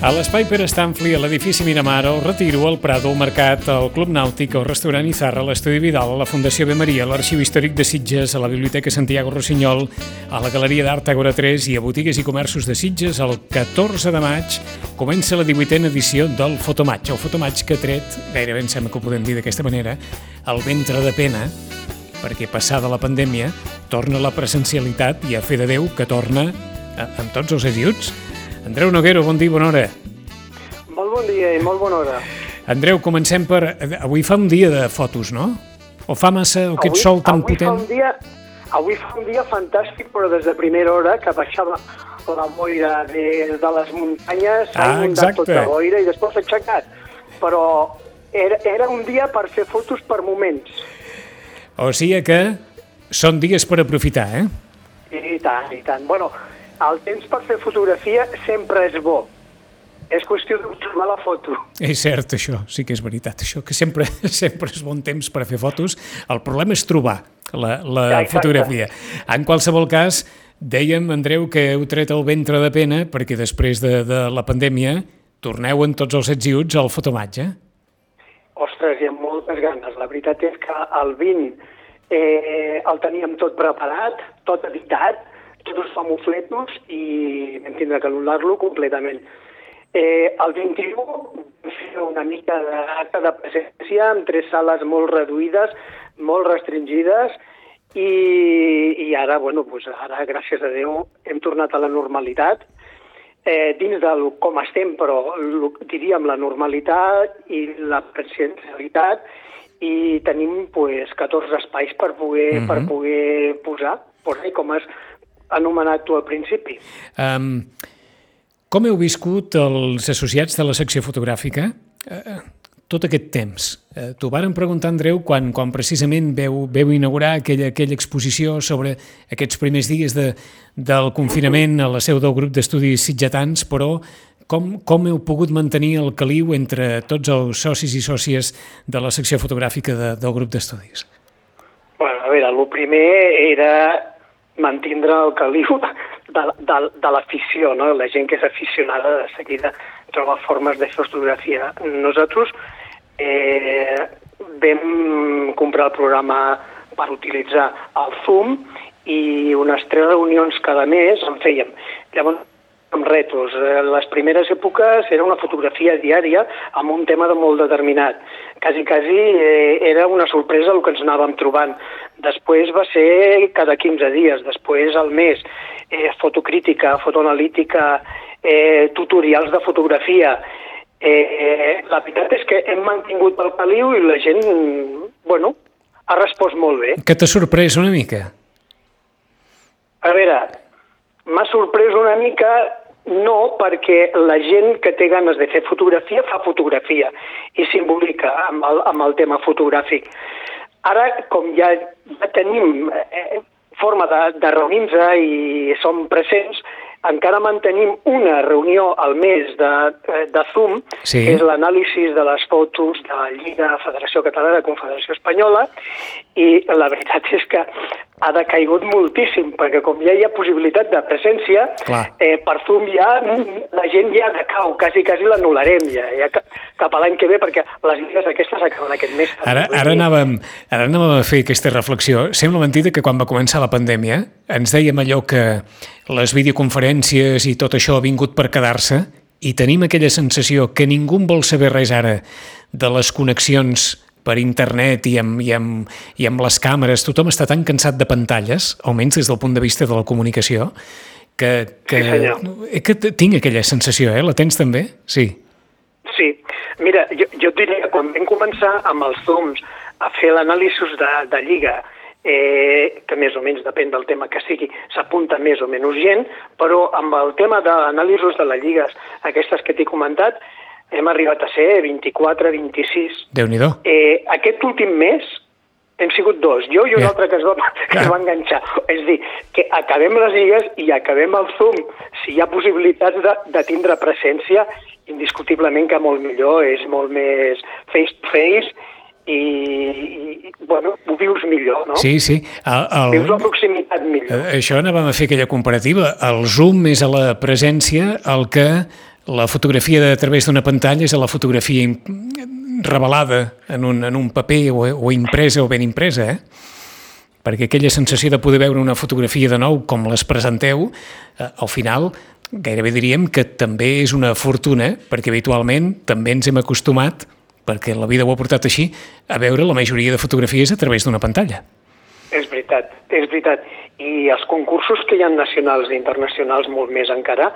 A l'Espai Pere Stanfli, a l'edifici Miramar, al Retiro, al Prado, al Mercat, al Club Nàutic, al restaurant Izarra, a l'Estudi Vidal, a la Fundació B. Maria, a l'Arxiu Històric de Sitges, a la Biblioteca Santiago Rossinyol, a la Galeria d'Art Agora 3 i a botigues i comerços de Sitges, el 14 de maig comença la 18a edició del Fotomatch. El Fotomatch que ha tret, gairebé em sembla que ho podem dir d'aquesta manera, el ventre de pena, perquè passada la pandèmia torna la presencialitat i a fer de Déu que torna amb tots els ajuts. Andreu Noguero, bon dia, bona hora. Molt bon dia i molt bona hora. Andreu, comencem per... Avui fa un dia de fotos, no? O fa massa, o aquest Avui- sol tan avui potent? Fa un dia, avui fa un dia fantàstic, però des de primera hora que baixava la boira des de les muntanyes, s'ha Ah, inundat exacte. tota boira i després s'ha aixecat. Però era, era un dia per fer fotos per moments. O sigui que són dies per aprofitar, eh? I tant, i tant. Bueno, el temps per fer fotografia sempre és bo. És qüestió d'observar la foto. És cert, això, sí que és veritat, això, que sempre, sempre és bon temps per fer fotos. El problema és trobar la, la Exacte. fotografia. En qualsevol cas, dèiem, Andreu, que heu tret el ventre de pena perquè després de, de la pandèmia torneu en tots els ets al fotomatge. Ostres, hi ha moltes ganes. La veritat és que el 20 eh, el teníem tot preparat, tot editat, tots els famofletos i vam tindre que anul·lar-lo completament. Eh, el 21 vam fer una mica d'acte de presència amb tres sales molt reduïdes, molt restringides i, i ara, bueno, doncs ara, gràcies a Déu, hem tornat a la normalitat eh, dins de lo, com estem, però diríem la normalitat i la presencialitat i tenim pues, 14 espais per poder, mm -hmm. per poder posar, pues, eh, com has anomenat tu al principi. Um, com heu viscut els associats de la secció fotogràfica uh, tot aquest temps? Uh, T'ho varen preguntar, Andreu, quan, quan precisament veu, veu inaugurar aquella, aquella exposició sobre aquests primers dies de, del confinament a la seu del grup d'estudis sitgetans, però com, com heu pogut mantenir el caliu entre tots els socis i sòcies de la secció fotogràfica de, del grup d'estudis? Bueno, a veure, el primer era mantindre el caliu de, de, de l'afició, no? La gent que és aficionada de seguida troba formes de fer fotografia. Nosaltres eh, vam comprar el programa per utilitzar el Zoom i unes tres reunions cada mes en fèiem. Llavors, amb retos. Eh, Les primeres èpoques era una fotografia diària amb un tema de molt determinat. Quasi, quasi eh, era una sorpresa el que ens anàvem trobant. Després va ser cada 15 dies, després al mes, eh, fotocrítica, fotoanalítica, eh, tutorials de fotografia. Eh, eh, la veritat és que hem mantingut el caliu i la gent, bueno, ha respost molt bé. Que t'ha sorprès una mica? A veure, m'ha sorprès una mica no, perquè la gent que té ganes de fer fotografia fa fotografia i simbolica amb el, amb el tema fotogràfic. Ara, com ja, ja tenim eh, forma de, de reunir-nos i som presents, encara mantenim una reunió al mes de, eh, de Zoom, Sí. que és l'anàlisi de les fotos de la Lliga Federació Catalana de Confederació Espanyola, i la veritat és que ha decaigut moltíssim, perquè com ja hi ha possibilitat de presència, Clar. eh, per Zoom ja la gent ja decau, quasi, quasi l'anul·larem ja, ja ca- cap a l'any que ve, perquè les lligues aquestes acaben aquest mes. Ara, ara, anàvem, ara anàvem a fer aquesta reflexió. Sembla mentida que quan va començar la pandèmia ens dèiem allò que les videoconferències i tot això ha vingut per quedar-se i tenim aquella sensació que ningú vol saber res ara de les connexions per internet i amb, i, amb, i amb les càmeres. Tothom està tan cansat de pantalles, almenys des del punt de vista de la comunicació, que, que, Sí, senyor. eh, que tinc aquella sensació, eh? La tens també? Sí. Sí, mira, jo, jo et diria que quan vam començar amb els Zooms a fer l'anàlisi de, de Lliga, eh, que més o menys depèn del tema que sigui, s'apunta més o menys gent, però amb el tema d'anàlisis de les lligues, aquestes que t'he comentat, hem arribat a ser 24, 26. Déu-n'hi-do. Eh, aquest últim mes hem sigut dos, jo i un yeah. altre que es, va, que es va enganxar. És dir, que acabem les lligues i acabem el Zoom. Si hi ha possibilitats de, de tindre presència, indiscutiblement que molt millor, és molt més face-to-face i, i, bueno, ho vius millor, no? Sí, sí. El, el... Vius la proximitat millor. Eh, això anàvem a fer aquella comparativa. El zoom és a la presència el que la fotografia de través d'una pantalla és a la fotografia revelada en un, en un paper o, o impresa o ben impresa, eh? perquè aquella sensació de poder veure una fotografia de nou com les presenteu, eh, al final gairebé diríem que també és una fortuna, perquè habitualment també ens hem acostumat, perquè la vida ho ha portat així, a veure la majoria de fotografies a través d'una pantalla. És veritat, és veritat. I els concursos que hi ha nacionals i internacionals molt més encara,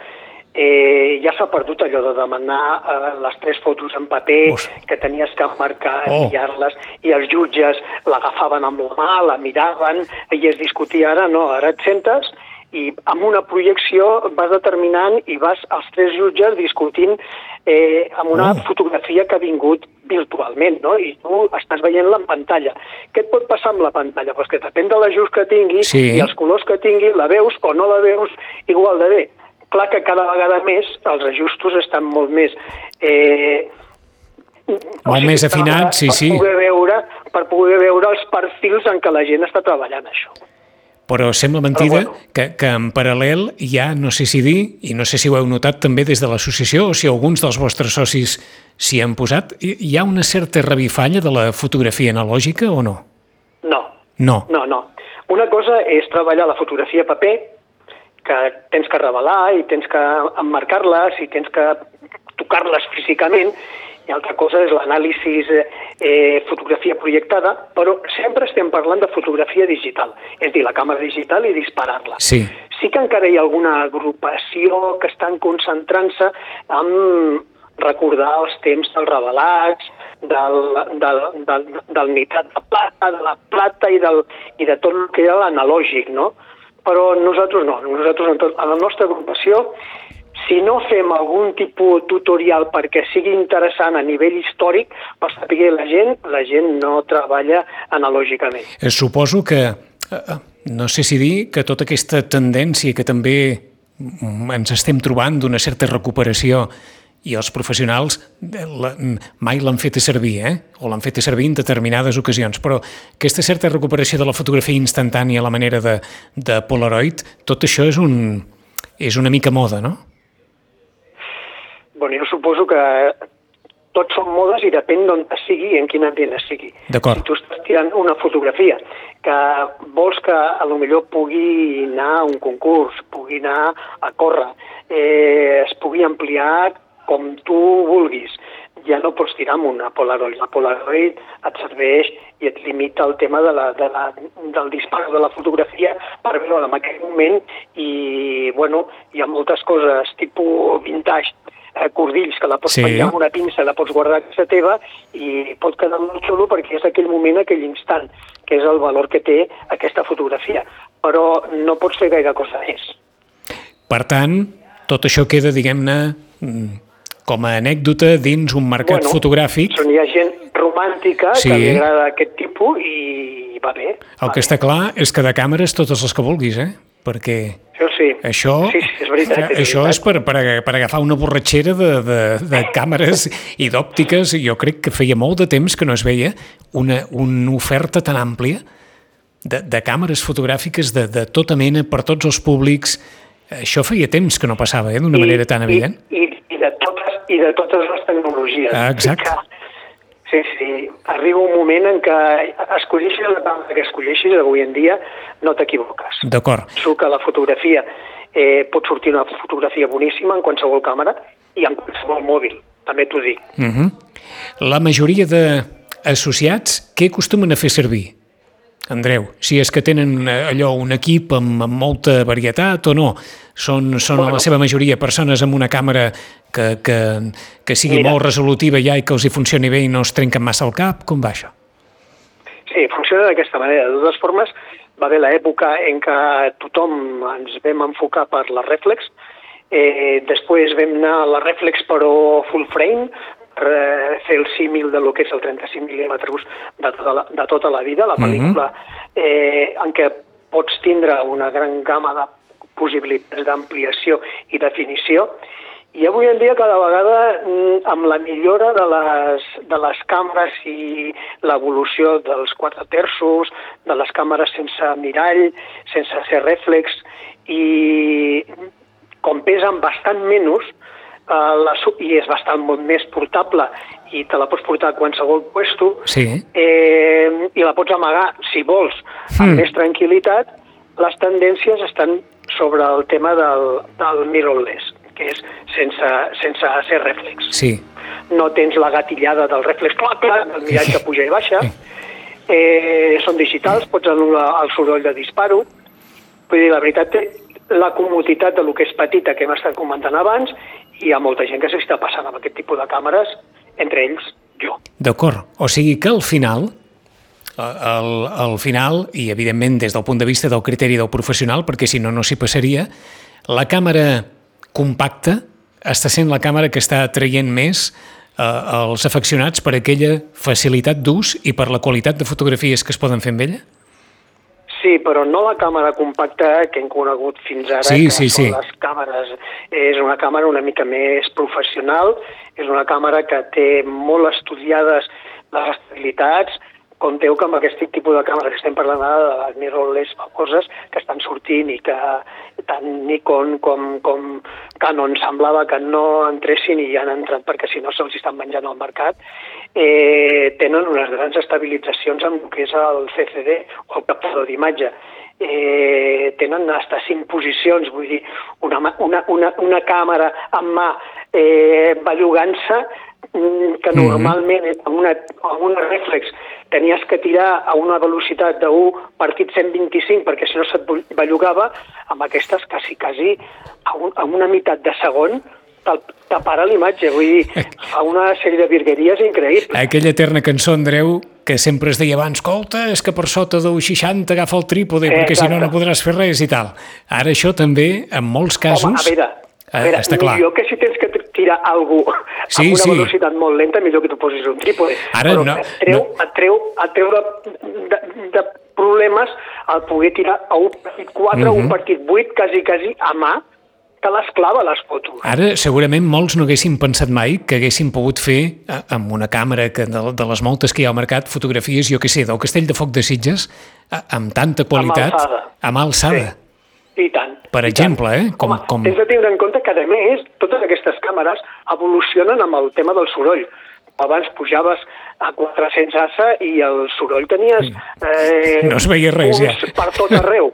eh, ja s'ha perdut allò de demanar eh, les tres fotos en paper Uf. que tenies que marcar, oh. enviar-les, i els jutges l'agafaven amb la mà, la miraven, i es discutia ara, no, ara et sentes i amb una projecció vas determinant i vas els tres jutges discutint eh, amb una oh. fotografia que ha vingut virtualment, no? I tu estàs veient-la en pantalla. Què et pot passar amb la pantalla? Pues que depèn de l'ajust que tingui sí. i els colors que tingui, la veus o no la veus igual de bé clar que cada vegada més els ajustos estan molt més... Eh, molt sigui, més afinats, sí, sí. Poder veure, per poder veure els perfils en què la gent està treballant això. Però sembla mentida Però bueno. que, que en paral·lel hi ha, no sé si dir, i no sé si ho heu notat també des de l'associació o si alguns dels vostres socis s'hi han posat, hi ha una certa revifalla de la fotografia analògica o no? No. No. No, no. Una cosa és treballar la fotografia paper, que tens que revelar i tens que emmarcar-les i tens que tocar-les físicament, i altra cosa és l'anàlisi eh, fotografia projectada, però sempre estem parlant de fotografia digital, és dir, la càmera digital i disparar-la. Sí. sí que encara hi ha alguna agrupació que estan concentrant-se en recordar els temps dels revelats, del, del, del, del nitrat de plata, de la plata i, del, i de tot el que era l'analògic, no? Però nosaltres no, nosaltres en, tot, en la nostra agrupació si no fem algun tipus tutorial perquè sigui interessant a nivell històric per saber la gent, la gent no treballa analògicament. Eh, suposo que, eh, eh, no sé si dir, que tota aquesta tendència que també ens estem trobant d'una certa recuperació i els professionals eh, la, mai l'han fet servir, eh? o l'han fet servir en determinades ocasions, però aquesta certa recuperació de la fotografia instantània a la manera de, de Polaroid, tot això és, un, és una mica moda, no? Bueno, jo suposo que tots són modes i depèn d'on sigui i en quin ambient sigui. D'acord. Si tu estàs tirant una fotografia que vols que a lo millor pugui anar a un concurs, pugui anar a córrer, eh, es pugui ampliar com tu vulguis. Ja no pots tirar amb una Polaroid. La Polaroid et serveix i et limita el tema de la, de la, del dispar de la fotografia per veure en aquell moment i, bueno, hi ha moltes coses tipus vintage, eh, cordills, que la pots sí. penjar amb una pinça, la pots guardar a casa teva i pot quedar molt xulo perquè és aquell moment, aquell instant, que és el valor que té aquesta fotografia. Però no pots fer gaire cosa més. Per tant, tot això queda, diguem-ne, com a anècdota dins un mercat bueno, fotogràfic. Hi ha gent romàntica sí. que li agrada aquest tipus i va bé. El va que bé. està clar és que de càmeres totes les que vulguis, eh? Perquè això, sí. això, sí, sí, és, veritat, és, això veritat. és per, per, per agafar una borratxera de, de, de càmeres i d'òptiques. Jo crec que feia molt de temps que no es veia una, una oferta tan àmplia de, de càmeres fotogràfiques de, de tota mena per tots els públics. Això feia temps que no passava, eh, d'una manera tan evident. I, i, i de totes les tecnologies. Ah, exacte. Sí, sí. Arriba un moment en què escolleixis la càmera que escolleixis avui en dia, no t'equivoques. D'acord. Penso que la fotografia eh, pot sortir una fotografia boníssima en qualsevol càmera i en qualsevol mòbil, també t'ho dic. Uh mhm. -huh. La majoria d'associats, què acostumen a fer servir? Andreu, si és que tenen eh, allò un equip amb, amb molta varietat o no, són, són bueno, la seva majoria persones amb una càmera que, que, que sigui mira, molt resolutiva ja i que els hi funcioni bé i no es trenquen massa el cap? Com va això? Sí, funciona d'aquesta manera. De totes formes, va haver l'època en què tothom ens vam enfocar per la reflex, eh, després vam anar a la reflex però full frame, per eh, fer el símil de lo que és el 35 mil·límetres de, tota la, de tota la vida, la pel·lícula, uh -huh. eh, en què pots tindre una gran gamma de possibilitats d'ampliació i definició, i avui en dia cada vegada mm, amb la millora de les, de les càmeres i l'evolució dels quatre terços, de les càmeres sense mirall, sense ser rèflex, i com pesen bastant menys, eh, la, i és bastant molt més portable i te la pots portar a qualsevol puesto sí. eh, i la pots amagar, si vols, amb Hmm. més tranquil·litat, les tendències estan sobre el tema del, del mirrorless, que és sense, sense ser rèflex. Sí. No tens la gatillada del rèflex, clac, clac, del mirall que puja i baixa. Eh, són digitals, pots anul·lar el soroll de disparo. Vull dir, la veritat, la comoditat de lo que és petita que hem estat comentant abans hi ha molta gent que s'està passant amb aquest tipus de càmeres, entre ells jo. D'acord. O sigui que al final, al, al final, i evidentment des del punt de vista del criteri del professional, perquè si no, no s'hi passaria, la càmera compacta està sent la càmera que està traient més eh, els afeccionats per aquella facilitat d'ús i per la qualitat de fotografies que es poden fer amb ella? Sí, però no la càmera compacta que hem conegut fins ara, Sí, que sí, són sí. les càmeres. És una càmera una mica més professional, és una càmera que té molt estudiades les estabilitats, compteu que amb aquest tipus de càmera que estem parlant ara, de les mirrorless famoses que estan sortint i que tant Nikon com, com Canon semblava que no entressin i han entrat perquè si no se'ls estan menjant al mercat, eh, tenen unes grans estabilitzacions amb el que és el CCD o el captador d'imatge. Eh, tenen hasta cinc posicions, vull dir, una, mà- una, una, una càmera amb mà eh, bellugant-se mm, que Mhm. normalment eh, amb una, amb una reflex tenies que tirar a una velocitat de 1 partit 125 perquè si no se't bellugava, amb aquestes quasi, quasi a, un, a una meitat de segon para l'imatge, vull dir, fa una sèrie de virgueries increïbles. Aquella eterna cançó, Andreu, que sempre es deia abans, escolta, és que per sota d'un 60 agafa el trípode, Eh, perquè si no no podràs fer res i tal. Ara això també, en molts casos... Home, a veure, a eh, veure està clar. millor que si tens que tirar algú Sí, amb una sí. velocitat molt lenta, millor que tu posis un trípode. Ara Però no- et treu, no. et treu, et treu de, de, de problemes el poder tirar a un partit 4 Mhm. o un partit 8, quasi, quasi a mà, que l'esclava les fotos. Ara, segurament, molts no haguessin pensat mai que haguessin pogut fer, amb una càmera que de, de les moltes que hi ha al mercat, fotografies, jo que sé, del Castell de Foc de Sitges, amb tanta qualitat, alçada. amb alçada. I tant. Per i exemple, tant. eh, com- Home, com- Tens de tindre en compte que, a més, totes aquestes càmeres evolucionen amb el tema del soroll. Abans pujaves a 400 asa i el soroll tenies... Eh, No es veia res, ja. Per tot arreu.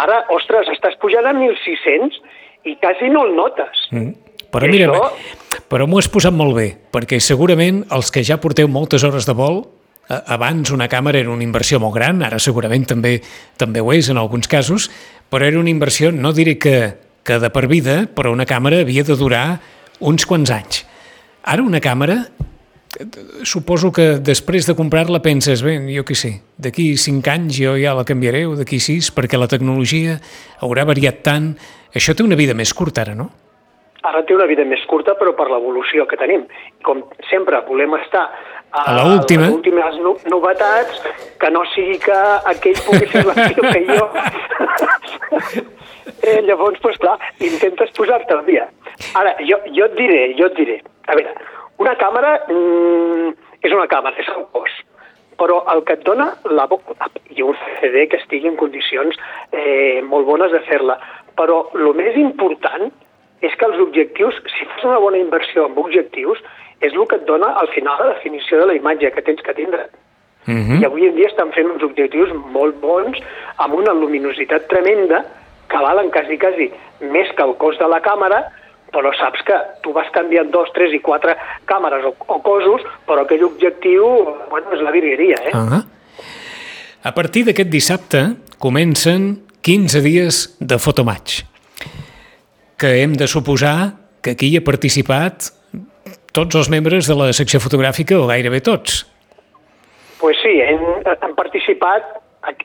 Ara, ostres, estàs pujant a 1.600 i quasi no el notes. Mm. Però I mira, això- però m'ho has posat molt bé, perquè segurament els que ja porteu moltes hores de vol, abans una càmera era una inversió molt gran, ara segurament també també ho és en alguns casos, però era una inversió, no diré que, que de per vida, però una càmera havia de durar uns quants anys. Ara una càmera, suposo que després de comprar-la penses, bé, jo què sé, d'aquí cinc anys jo ja la canviaré, o d'aquí sis, perquè la tecnologia haurà variat tant. Això té una vida més curta ara, no? Ara té una vida més curta, però per l'evolució que tenim. Com sempre, volem estar a, A la última. les últimes no, novetats, que no sigui que aquell pugui fer l'acció que jo. eh, llavors, doncs clar, intentes posar-te al dia. Ara, jo, jo et diré, jo et diré. A veure, una càmera mm, és una càmera, és el cos. Però el que et dona la boca, i un CD que estigui en condicions eh, molt bones de fer-la. Però el més important és que els objectius, si fas una bona inversió amb objectius, és el que et dona al final la definició de la imatge que tens que tindre. Mm I avui en dia estan fent uns objectius molt bons, amb una luminositat tremenda, que valen quasi, quasi més que el cost de la càmera, però saps que tu vas canviant dos, tres i quatre càmeres o, o cosos, però aquell objectiu, bueno, és la virgueria, eh? Ah. A partir d'aquest dissabte comencen 15 dies de fotomatch, que hem de suposar que aquí hi ha participat tots els membres de la secció fotogràfica, o gairebé tots. pues sí, han, han participat,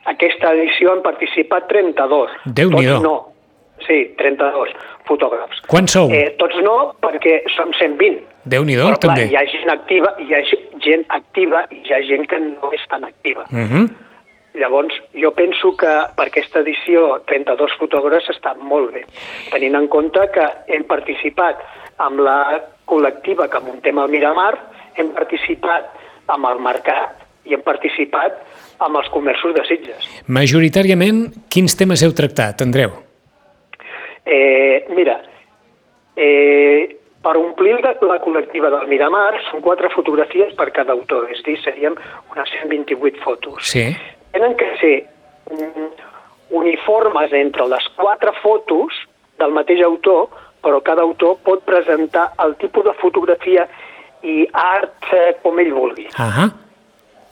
aquesta edició han participat 32. Déu-n'hi-do. Tots no. sí, 32 fotògrafs. Quants sou? Eh, tots no, perquè som 120. Déu-n'hi-do, Però, clar, també. hi ha gent activa, hi ha ge- gent activa i hi ha gent que no és tan activa. Uh -huh. Llavors, jo penso que per aquesta edició 32 fotògrafs està molt bé, tenint en compte que hem participat amb la col·lectiva que muntem al Miramar, hem participat amb el mercat i hem participat amb els comerços de Sitges. Majoritàriament, quins temes heu tractat, Andreu? Eh, mira, eh, per omplir la, col·lectiva del Miramar són quatre fotografies per cada autor, és dir, seríem unes 128 fotos. Sí. Tenen que ser mm, uniformes entre les quatre fotos del mateix autor, però cada autor pot presentar el tipus de fotografia i art eh, com ell vulgui. Ahà.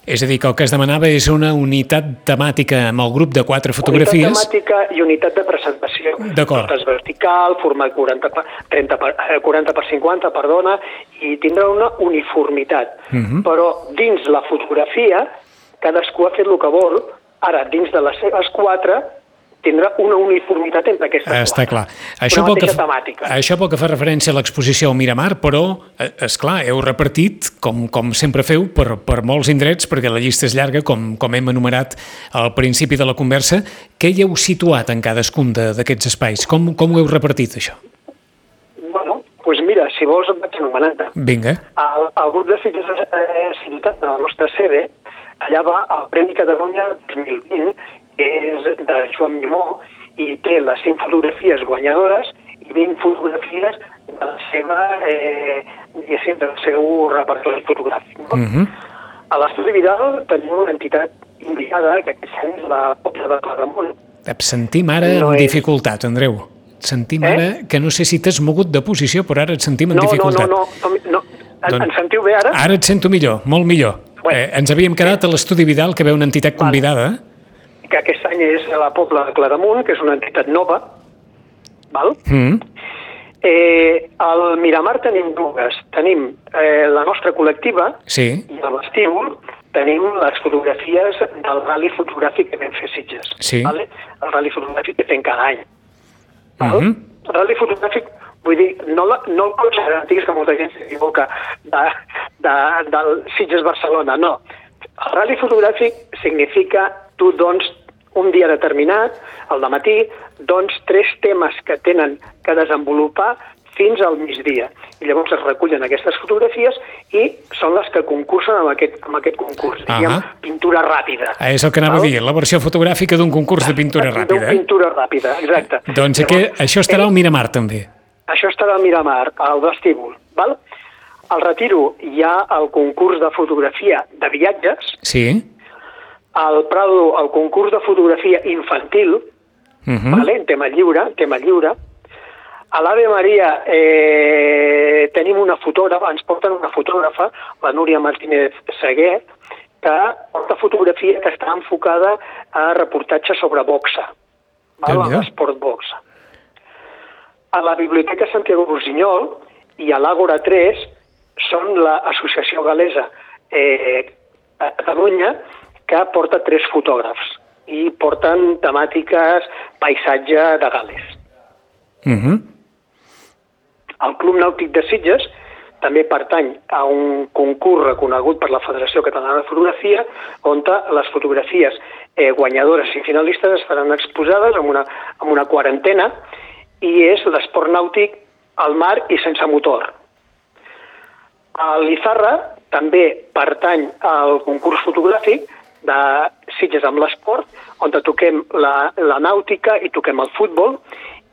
És a dir, que el que es demanava és una unitat temàtica amb el grup de quatre fotografies. Unitat temàtica i unitat de presentació. D'acord. Totes vertical, format 40 per, 30 per, eh, 40 per 50, perdona, i tindrà una uniformitat. Mhm. Però dins la fotografia, cadascú ha fet el que vol, ara dins de les seves quatre tindrà una uniformitat entre aquestes Està quatre. clar. Una Això pel, que, temàtica. això pel que fa referència a l'exposició al Miramar, però, eh, és clar, heu repartit, com, com sempre feu, per, per molts indrets, perquè la llista és llarga, com, com hem enumerat al principi de la conversa. Què hi heu situat en cadascun d'aquests espais? Com, com ho heu repartit, això? Bueno, doncs mira, si vols et vaig anomenant. Vinga. El, el grup de Sitges eh, Ciutat de la nostra sede, allà va el Premi Catalunya 2020, que és de Joan Mimó, i té les 5 fotografies guanyadores i 20 fotografies de la seva, eh, diguéssim, del seu repertori fotogràfic. No? Uh -huh. A l'Estudi Vidal tenim una entitat indicada, que aquest any és la Pobla de Claramunt. Et sentim ara No amb és- dificultat, Andreu. Et sentim Eh? ara, que no sé si t'has mogut de posició, però ara et sentim amb No, no, no, dificultat. no, no, no. En, Doncs- en sentiu bé ara? Ara et sento millor, molt millor. Bueno. eh, ens havíem quedat a l'Estudi Vidal, que ve una entitat convidada. que aquest any és a la Pobla de Claramunt, que és una entitat nova, val? Mm. Eh, al Miramar tenim dues. Tenim eh, la nostra col·lectiva Sí, i al vestíbul tenim les fotografies del rally fotogràfic que vam fer a Sitges. Sí. Vale? El rally fotogràfic que fem cada any. Val? Mhm. El rally fotogràfic, vull dir, no, la, no el cotxe antics que molta gent s'equivoca de, de, del Sitges-Barcelona, no. El rally fotogràfic significa tu dones un dia determinat, al matí, doncs tres temes que tenen que desenvolupar fins al migdia. I llavors es recullen aquestes fotografies i són les que concursen amb aquest, amb aquest concurs. Diguem, Ahà. pintura ràpida. Ah, és el que anava Val? a dir, la versió fotogràfica d'un concurs de pintura ràpida. Eh? pintura ràpida, exacte. Doncs aquí, això estarà al Miramar, també. Això estarà al Miramar, al vestíbul. Val? Al Retiro hi ha el concurs de fotografia de viatges, Sí. al Prado el concurs de fotografia infantil, Uh mm. -huh. vale? en tema lliure, tema lliure. A l'Ave Maria eh, tenim una fotògrafa, ens porten una fotògrafa, la Núria Martínez Seguer, que porta fotografia que està enfocada a reportatge sobre boxa, val? Déu-n'hi-do. l'esport boxa. A la Biblioteca Santiago Rossinyol i a l'Àgora 3 són l'associació galesa eh, a Catalunya que porta tres fotògrafs i porten temàtiques paisatge de Gales. Uh -huh. El Club Nàutic de Sitges també pertany a un concurs reconegut per la Federació Catalana de Fotografia on les fotografies eh, guanyadores i finalistes estaran exposades amb una, amb una quarantena i és l'esport nàutic al mar i sense motor. A l'Izarra també pertany al concurs fotogràfic de Sitges amb l'esport, on toquem la, la nàutica i toquem el futbol,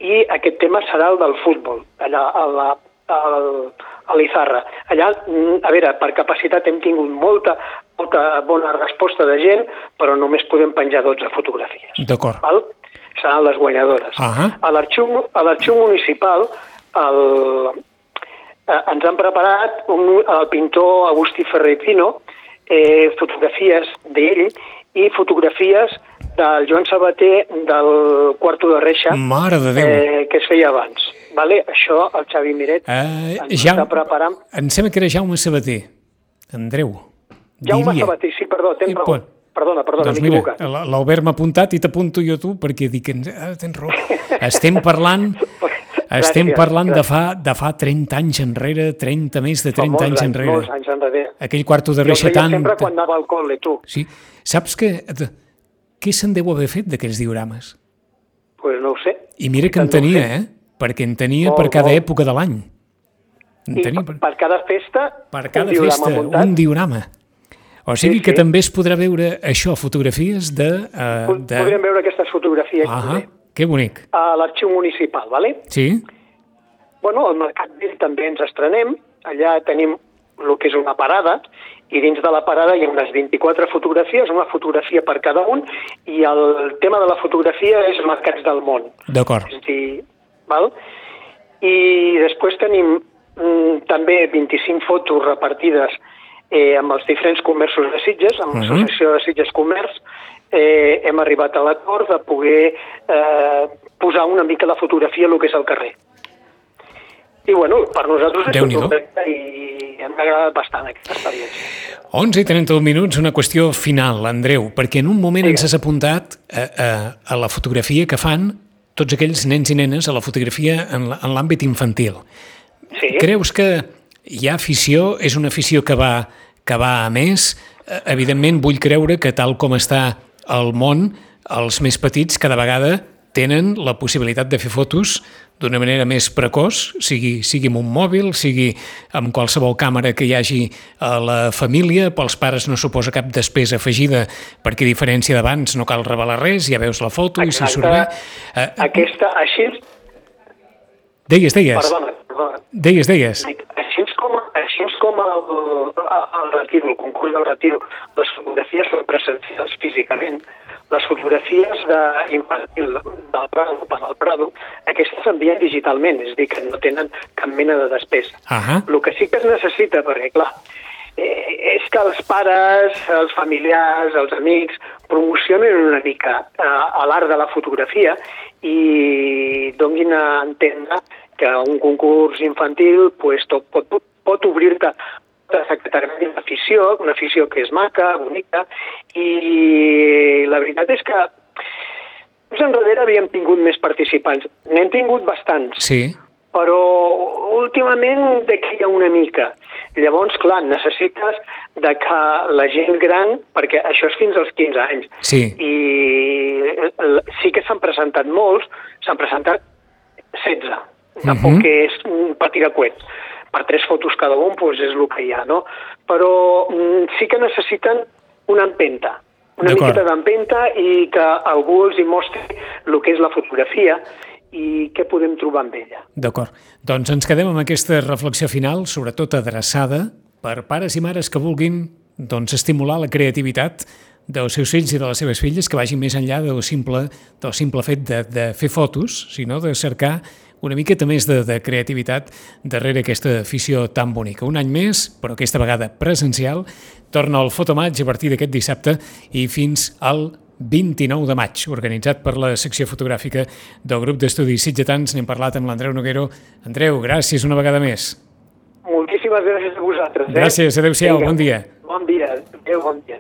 i aquest tema serà el del futbol, allà a la, al, a l'Izarra. Allà, a veure, per capacitat hem tingut molta, molta bona resposta de gent, però només podem penjar 12 fotografies. D'acord. Seran les guanyadores. A l'arxiu a l'arxiu municipal el, eh, ens han preparat un, el pintor Agustí Ferrer Pino eh, fotografies d'ell i fotografies del Joan Sabater del Quarto de Reixa Mare de Déu. eh, que es feia abans. Vale? Això el Xavi Miret Eh, ens ja, està preparant. em sembla que era Jaume Sabater. Andreu. Jaume diria. Sabater, sí, perdó, tens raó. Perdona, perdona, doncs m'he equivocat. l'Albert m'ha apuntat i t'apunto jo tu perquè dic, ah, tens raó. Estem parlant, estem Gràcies, parlant de fa, de fa 30 anys enrere, 30, més de Fa 30 molts anys enrere. Molts anys enrere. Aquell quarto de feia Reixetant... sempre quan anava al col·le, tu. Sí. Saps que... de- Què se'n deu haver fet d'aquells diorames? Pues no ho sé. I mira que en No ho tenia, sé. eh? Perquè en tenia Molt, per cada molt. època de l'any. En I tenia per, per, per cada festa, per cada un diorama festa, muntat. un diorama. O sigui Sí, que sí. també es podrà veure això, fotografies de... Uh, de... Podríem veure aquestes fotografies Ah, també. que bonic. a l'arxiu municipal, ¿vale? Sí? Bueno, al Mercat Vell també ens estrenem. Allà tenim el que és una parada i dins de la parada hi ha unes 24 fotografies, una fotografia per cada un i el tema de la fotografia és Mercats del món. D'acord. És dir, val? I després tenim mm, també 25 fotos repartides eh, amb els diferents comerços de Sitges, amb Mhm. l'Associació de Sitges Comerç, eh, hem arribat a l'acord de poder eh, posar una mica la fotografia el que és al carrer. I bueno, per nosaltres és un repte i ens ha agradat bastant aquesta experiència. 11 i 31 minuts, una qüestió final, Andreu, perquè en un moment ens has apuntat a, a, a la fotografia que fan tots aquells nens i nenes a la fotografia en l'àmbit infantil. Sí, Creus que hi ha afició, és una afició que va, que va a més? Eh, Evidentment, vull creure que tal com està el món, els més petits cada vegada tenen la possibilitat de fer fotos d'una manera més precoç, sigui, sigui amb un mòbil, sigui amb qualsevol càmera que hi hagi a la família, pels pares no suposa cap despesa afegida, perquè a diferència d'abans no cal revelar res, ja veus la foto i si surt bé. Eh, aquesta, així, deies, deies, perdona, perdona, deies, deies. Així com el, el retiro, el concurs del retiro, les fotografies són presencials físicament, les fotografies de, infantil del Prado, per al Prado, aquestes s'envien digitalment, és a dir, que no tenen cap mena de despesa. Ahà. El que sí que es necessita, perquè clar, eh, és que els pares, els familiars, els amics promocionen una mica eh, a l'art de la fotografia i donin a entendre que un concurs infantil pues, tot, pot, pot obrir-te secretàriament una afició, una afició que és maca, bonica, i la veritat és que més enrere havíem tingut més participants. N'hem tingut bastants, Sí, però últimament decaia una mica. Llavors, clar, necessites de que la gent gran, perquè això és fins als 15 anys, sí. i sí que s'han presentat molts, s'han presentat 16. Tampoc Mhm. és un petit acuet. Per tres fotos cada un, doncs és el que hi ha, no? Però mm, sí que necessiten una empenta, una miqueta d'empenta i que algú els hi mostri el que és la fotografia i què podem trobar amb ella. D'acord. Doncs ens quedem amb aquesta reflexió final, sobretot adreçada per pares i mares que vulguin doncs, estimular la creativitat dels seus fills i de les seves filles, que vagin més enllà del simple, del simple fet de, de fer fotos, sinó de cercar una miqueta més de, de creativitat darrere aquesta afició tan bonica. Un any més, però aquesta vegada presencial, torna al Fotomaig a partir d'aquest dissabte i fins al 29 de maig, organitzat per la secció fotogràfica del grup d'estudis Sitgetans. N'hem parlat amb l'Andreu Noguero. Andreu, gràcies una vegada més. Moltíssimes gràcies a vosaltres. Eh? Gràcies, adeu-siau, bon dia. Bon dia, adéu, bon dia.